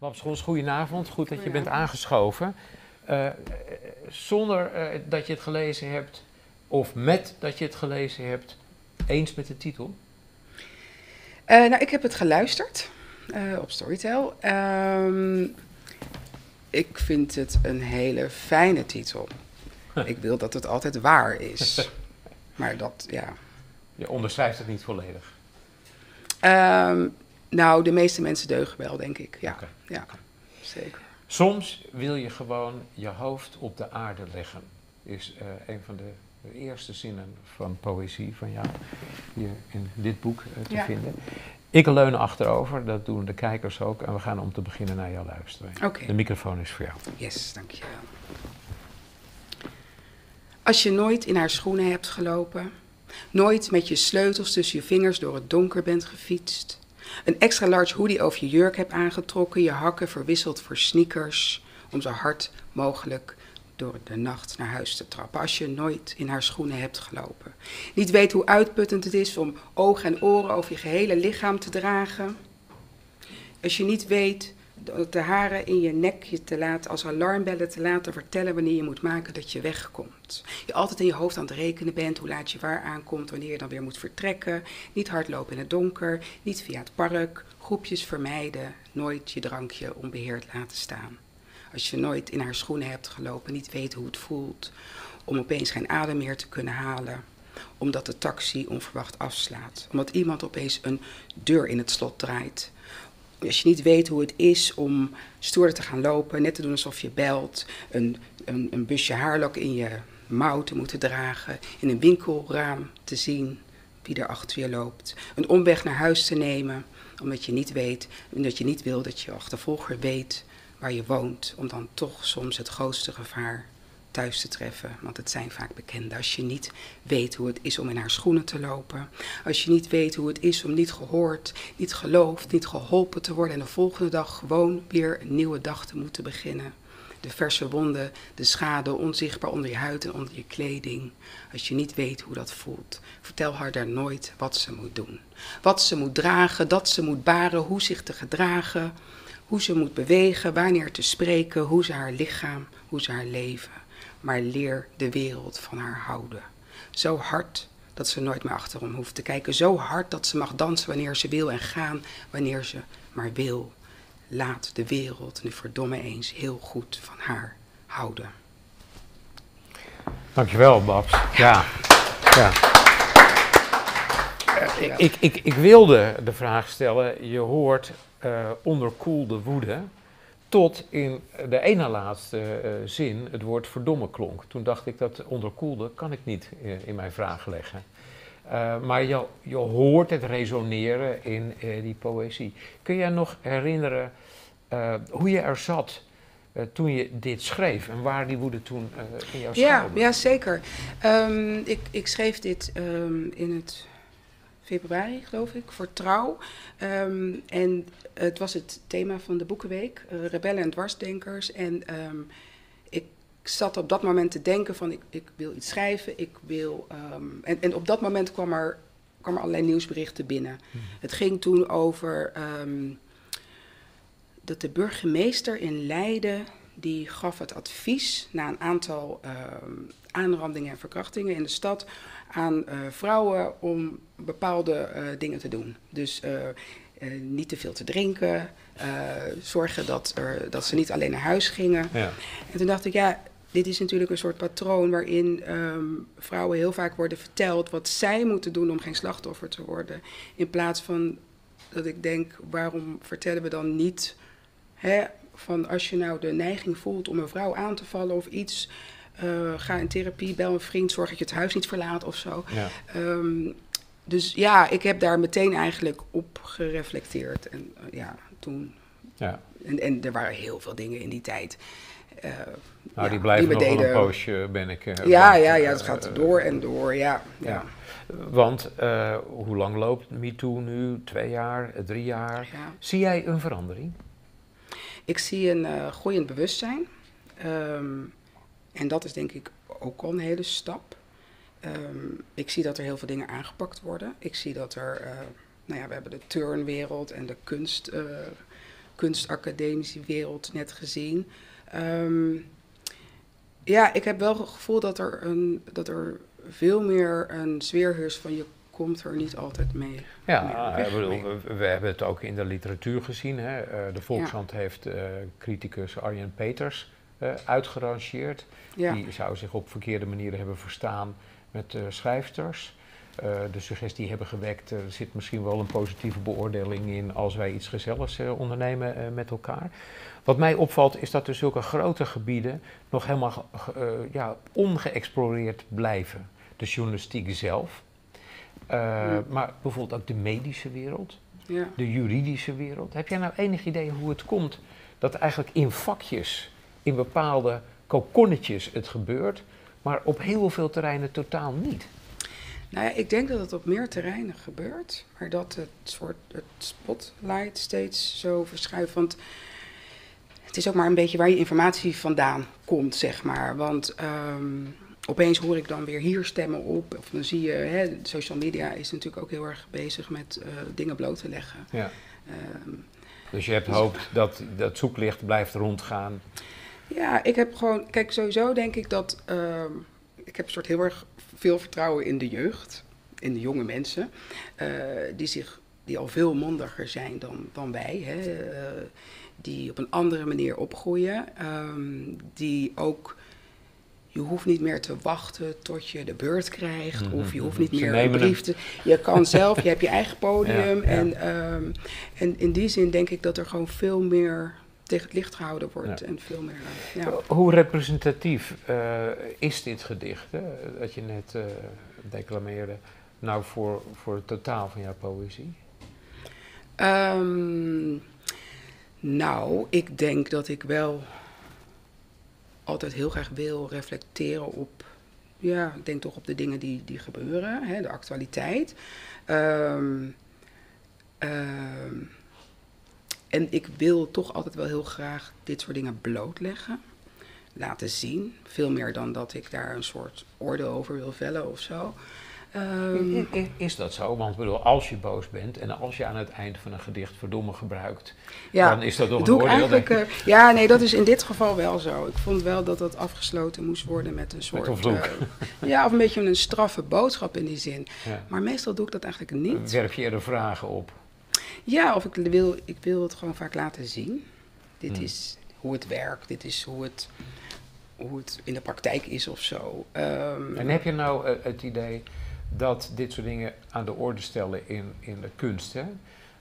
Gons, goedenavond. Goed dat je bent aangeschoven. Uh, zonder uh, dat je het gelezen hebt, of met dat je het gelezen hebt, eens met de titel? Uh, nou, ik heb het geluisterd op Storytel. Ehm, ik vind het een hele fijne titel. ik wil dat het altijd waar is. maar dat, ja. Je onderschrijft het niet volledig? Um, nou, de meeste mensen deugen wel, denk ik. Ja, ja zeker. Soms wil je gewoon je hoofd op de aarde leggen. Is uh, een van de, de, eerste zinnen van poëzie van jou hier in dit boek uh, te ja. vinden. Ik leun achterover, dat doen de kijkers ook. En we gaan om te beginnen naar jou luisteren. Okay. De microfoon is voor jou. Yes, dankjewel. Als je nooit in haar schoenen hebt gelopen, nooit met je sleutels tussen je vingers door het donker bent gefietst, een extra large hoodie over je jurk hebt aangetrokken, je hakken verwisseld voor sneakers, om zo hard mogelijk door de nacht naar huis te trappen. Als je nooit in haar schoenen hebt gelopen. Niet weet hoe uitputtend het is om ogen en oren over je gehele lichaam te dragen. Als je niet weet de haren in je nek je te laten, als alarmbellen te laten vertellen wanneer je moet maken dat je wegkomt. Je altijd in je hoofd aan het rekenen bent hoe laat je waar aankomt, wanneer je dan weer moet vertrekken. Niet hardlopen in het donker, niet via het park, groepjes vermijden, nooit je drankje onbeheerd laten staan. Als je nooit in haar schoenen hebt gelopen, niet weet hoe het voelt om opeens geen adem meer te kunnen halen omdat de taxi onverwacht afslaat. Omdat iemand opeens een deur in het slot draait als je niet weet hoe het is om stoer te gaan lopen, net te doen alsof je belt, een, een, een busje haarlok in je mouw te moeten dragen, in een winkelraam te zien wie er achter je loopt, een omweg naar huis te nemen, omdat je niet weet, omdat je niet wil dat je achtervolger weet waar je woont, om dan toch soms het grootste gevaar thuis te treffen. Want het zijn vaak bekenden. Als je niet weet hoe het is om in haar schoenen te lopen. Als je niet weet hoe het is om niet gehoord, niet geloofd, niet geholpen te worden. En de volgende dag gewoon weer een nieuwe dag te moeten beginnen. De verse wonden, de schade onzichtbaar onder je huid en onder je kleding. Als je niet weet hoe dat voelt, vertel haar daar nooit wat ze moet doen. Wat ze moet dragen, dat ze moet baren, hoe zich te gedragen, hoe ze moet bewegen, wanneer te spreken, hoe ze haar lichaam, hoe ze haar leven maar leer de wereld van haar houden. Zo hard dat ze nooit meer achterom hoeft te kijken. Zo hard dat ze mag dansen wanneer ze wil en gaan wanneer ze maar wil. Laat de wereld nu verdomme eens heel goed van haar houden. Dankjewel, Babs. Ja. ja. Ik, ik, ik, wilde de vraag stellen, je hoort uh, onderkoelde woede tot in de ene laatste uh, zin het woord verdomme klonk. Toen dacht ik dat onderkoelde kan ik niet uh, in mijn vraag leggen. Uh, maar je, je hoort het resoneren in die poëzie. Kun je nog herinneren hoe je er zat toen je dit schreef en waar die woede toen in jouw ja, Ja, zeker. Um, ik, ik schreef dit um, in het februari, geloof ik, voor Trouw. Um, en het was het thema van de Boekenweek, uh, Rebellen en Dwarsdenkers. En um, ik zat op dat moment te denken van, ik, ik wil iets schrijven, ik wil... Um, en, en op dat moment kwam er, kwam er allerlei nieuwsberichten binnen. Hmm. Het ging toen over dat de burgemeester in Leiden... die gaf het advies na een aantal aanrandingen en verkrachtingen in de stad aan uh, vrouwen om bepaalde uh, dingen te doen. Dus uh, niet te veel te drinken, zorgen dat, er, dat ze niet alleen naar huis gingen. Ja. En toen dacht ik, ja, dit is natuurlijk een soort patroon waarin um, vrouwen heel vaak worden verteld wat zij moeten doen om geen slachtoffer te worden. In plaats van dat ik denk, waarom vertellen we dan niet hè, van als je nou de neiging voelt om een vrouw aan te vallen of iets uh, ga in therapie, bel een vriend, zorg dat je het huis niet verlaat of zo. Ja. Um, dus ja, ik heb daar meteen eigenlijk op gereflecteerd. En uh, ja, toen. Ja. En, en er waren heel veel dingen in die tijd. Uh, nou, ja, die blijven die nog deden, een poosje, ben ik. ja, ja, ja, het gaat door en door, ja. ja. ja. Want hoe lang loopt MeToo nu? Twee jaar, drie jaar? Zie jij een verandering? Ik zie een groeiend bewustzijn. Um, en dat is denk ik ook al een hele stap. Um, ik zie dat er heel veel dingen aangepakt worden. Ik zie dat er, uh, nou ja, we hebben de turnwereld en de kunst, uh, kunstacademische wereld net gezien. Ehm, ja, ik heb wel het gevoel dat er, een, dat er veel meer een sfeer heerst van je komt er niet altijd mee. Ja, ik bedoel, we, we, hebben het ook in de literatuur gezien. Hè. Uh, de Volkshand heeft uh, criticus Arjen Peters uh, uitgerangeerd. Ja. Die zou zich op verkeerde manieren hebben verstaan met schrijfsters. de suggestie hebben gewekt, er zit misschien wel een positieve beoordeling in als wij iets gezelligs ondernemen met elkaar. Wat mij opvalt is dat er zulke grote gebieden nog helemaal ja, ongeëxploreerd blijven. De journalistiek zelf, uh, Maar bijvoorbeeld ook de medische wereld, ja. de juridische wereld. Heb jij nou enig idee hoe het komt dat eigenlijk in vakjes, in bepaalde kokonnetjes het gebeurt, maar op heel veel terreinen totaal niet? Nou ja, ik denk dat het op meer terreinen gebeurt, maar dat het soort het spotlight steeds zo verschuift. Want het is ook maar een beetje waar je informatie vandaan komt, zeg maar. Want um, opeens hoor ik dan weer hier stemmen op. Of dan zie je, hè, social media is natuurlijk ook heel erg bezig met uh, dingen bloot te leggen. Ja. Um, dus je hebt dus, hoop dat dat zoeklicht blijft rondgaan. Ja, ik heb gewoon, kijk, sowieso denk ik dat, uh, ik heb een soort heel erg veel vertrouwen in de jeugd, in de jonge mensen, uh, die zich, die al veel mondiger zijn dan, dan wij, hè, uh, die op een andere manier opgroeien, um, die ook je hoeft niet meer te wachten tot je de beurt krijgt. Mm -hmm. Of je hoeft niet meer een brief te... Je kan zelf, je hebt je eigen podium. Ja, ja. En, um, en in die zin denk ik dat er gewoon veel meer tegen het licht gehouden wordt. Ja. En veel meer, ja. Hoe representatief uh, is dit gedicht, hè, dat je net uh, declameerde, nou voor, voor het totaal van jouw poëzie? Um, nou, ik denk dat ik wel altijd heel graag wil reflecteren op, ja, denk toch op de dingen die, die gebeuren, hè, de actualiteit. Um, um, en ik wil toch altijd wel heel graag dit soort dingen blootleggen, laten zien. Veel meer dan dat ik daar een soort oordeel over wil vellen of zo. Um, is dat zo? Want bedoel, als je boos bent en als je aan het eind van een gedicht verdomme gebruikt, ja, dan is dat toch een doe oordeel. Eigenlijk, uh, ja, nee, dat is in dit geval wel zo. Ik vond wel dat dat afgesloten moest worden met een soort. Met een vloek. Uh, ja, of een beetje een straffe boodschap in die zin. Ja. Maar meestal doe ik dat eigenlijk niet. Werf je er vragen op? Ja, of ik wil, ik wil het gewoon vaak laten zien. Dit Hmm. is hoe het werkt, dit is hoe het, hoe het in de praktijk is of zo. Um, En heb je nou uh, het idee dat dit soort dingen aan de orde stellen in, in de kunst, hè,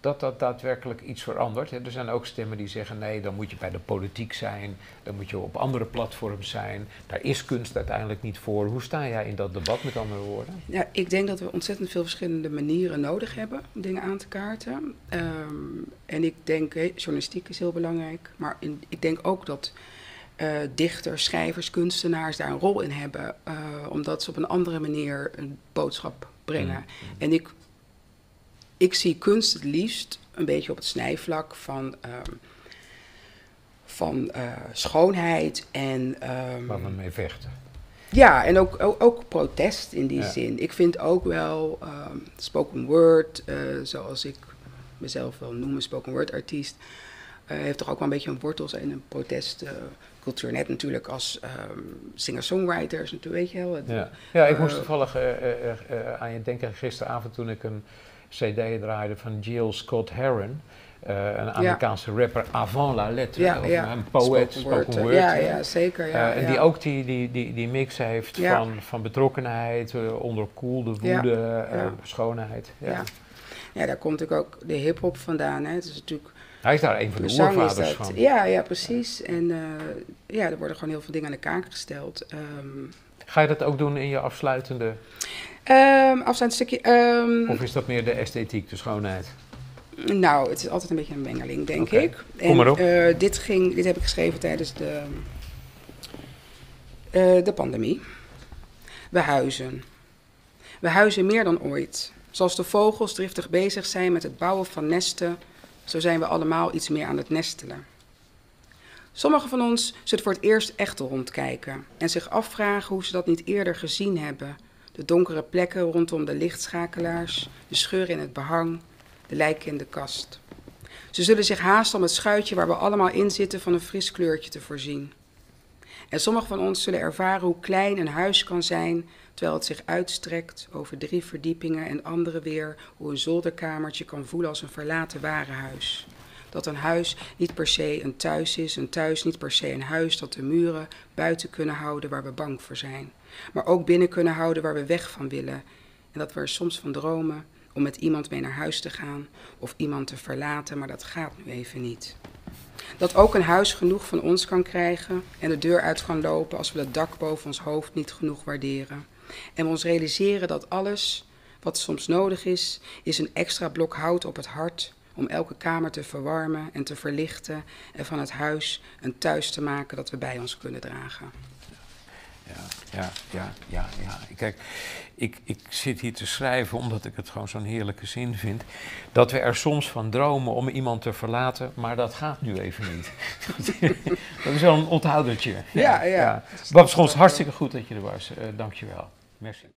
dat dat daadwerkelijk iets verandert. Er zijn ook stemmen die zeggen, nee, dan moet je bij de politiek zijn, dan moet je op andere platforms zijn. Daar is kunst uiteindelijk niet voor. Hoe sta jij in dat debat, met andere woorden? Ja, ik denk dat we ontzettend veel verschillende manieren nodig hebben om dingen aan te kaarten. Um, en ik denk, journalistiek is heel belangrijk, maar ik denk ook dat uh, dichters, schrijvers, kunstenaars daar een rol in hebben, uh, omdat ze op een andere manier een boodschap brengen. Mm. En ik, ik zie kunst het liefst een beetje op het snijvlak van, um, van uh, schoonheid en. Um, Waar we mee vechten. Ja, en ook, ook, ook protest in die Ja. zin. Ik vind ook wel um, spoken word, zoals ik mezelf wel noem, spoken word artiest, heeft toch ook wel een beetje een wortels in een protestcultuur. Net natuurlijk als um, singer-songwriters, natuurlijk, weet je wel. Het- Ja, ja ik moest Eh, toevallig eh, eh, eh, aan je denken gisteravond toen ik een cd draaide van Jill Scott Heron. eh, een Amerikaanse rapper avant la lettre. Ja, of ja. Een poëet, Spoken spoken word. Ja, ja, zeker. Ja, Eh, en die ook die, die, die, die mix heeft van, van betrokkenheid, eh, onderkoelde woede, eh, schoonheid. Ja. Ja. Ja, daar komt natuurlijk ook de hip-hop vandaan. Hè. Het is natuurlijk Hij is daar een van de oervaders dat. van. Ja, ja, precies. En eh, ja, er worden gewoon heel veel dingen aan de kaak gesteld. Ehm Ga je dat ook doen in je afsluitende? um, afsluitend stukje. ehm, Of is dat meer de esthetiek, de schoonheid? Nou, het is altijd een beetje een mengeling, denk ik. Kom maar op. eh, dit, ging, dit heb ik geschreven tijdens de, eh, de pandemie. We huizen. We huizen meer dan ooit. Zoals de vogels driftig bezig zijn met het bouwen van nesten, zo zijn we allemaal iets meer aan het nestelen. Sommigen van ons zullen voor het eerst echt rondkijken en zich afvragen hoe ze dat niet eerder gezien hebben. De donkere plekken rondom de lichtschakelaars, de scheuren in het behang, de lijken in de kast. Ze zullen zich haasten om het schuitje waar we allemaal in zitten van een fris kleurtje te voorzien. En sommigen van ons zullen ervaren hoe klein een huis kan zijn terwijl het zich uitstrekt over drie verdiepingen en andere weer hoe een zolderkamertje kan voelen als een verlaten warenhuis. Dat een huis niet per se een thuis is, een thuis niet per se een huis, dat de muren buiten kunnen houden waar we bang voor zijn, maar ook binnen kunnen houden waar we weg van willen. En dat we er soms van dromen om met iemand mee naar huis te gaan of iemand te verlaten, maar dat gaat nu even niet. Dat ook een huis genoeg van ons kan krijgen en de deur uit kan lopen als we het dak boven ons hoofd niet genoeg waarderen. En we ons realiseren dat alles wat soms nodig is, is een extra blok hout op het hart om elke kamer te verwarmen en te verlichten en van het huis een thuis te maken dat we bij ons kunnen dragen. Ja, ja, ja, ja. ja. Kijk, ik, ik zit hier te schrijven omdat ik het gewoon zo'n heerlijke zin vind. Dat we er soms van dromen om iemand te verlaten, maar dat gaat nu even niet. dat is wel een onthoudertje. Ja, ja. ja. Babs hartstikke goed dat je er was. Uh, Dank je wel. Merci.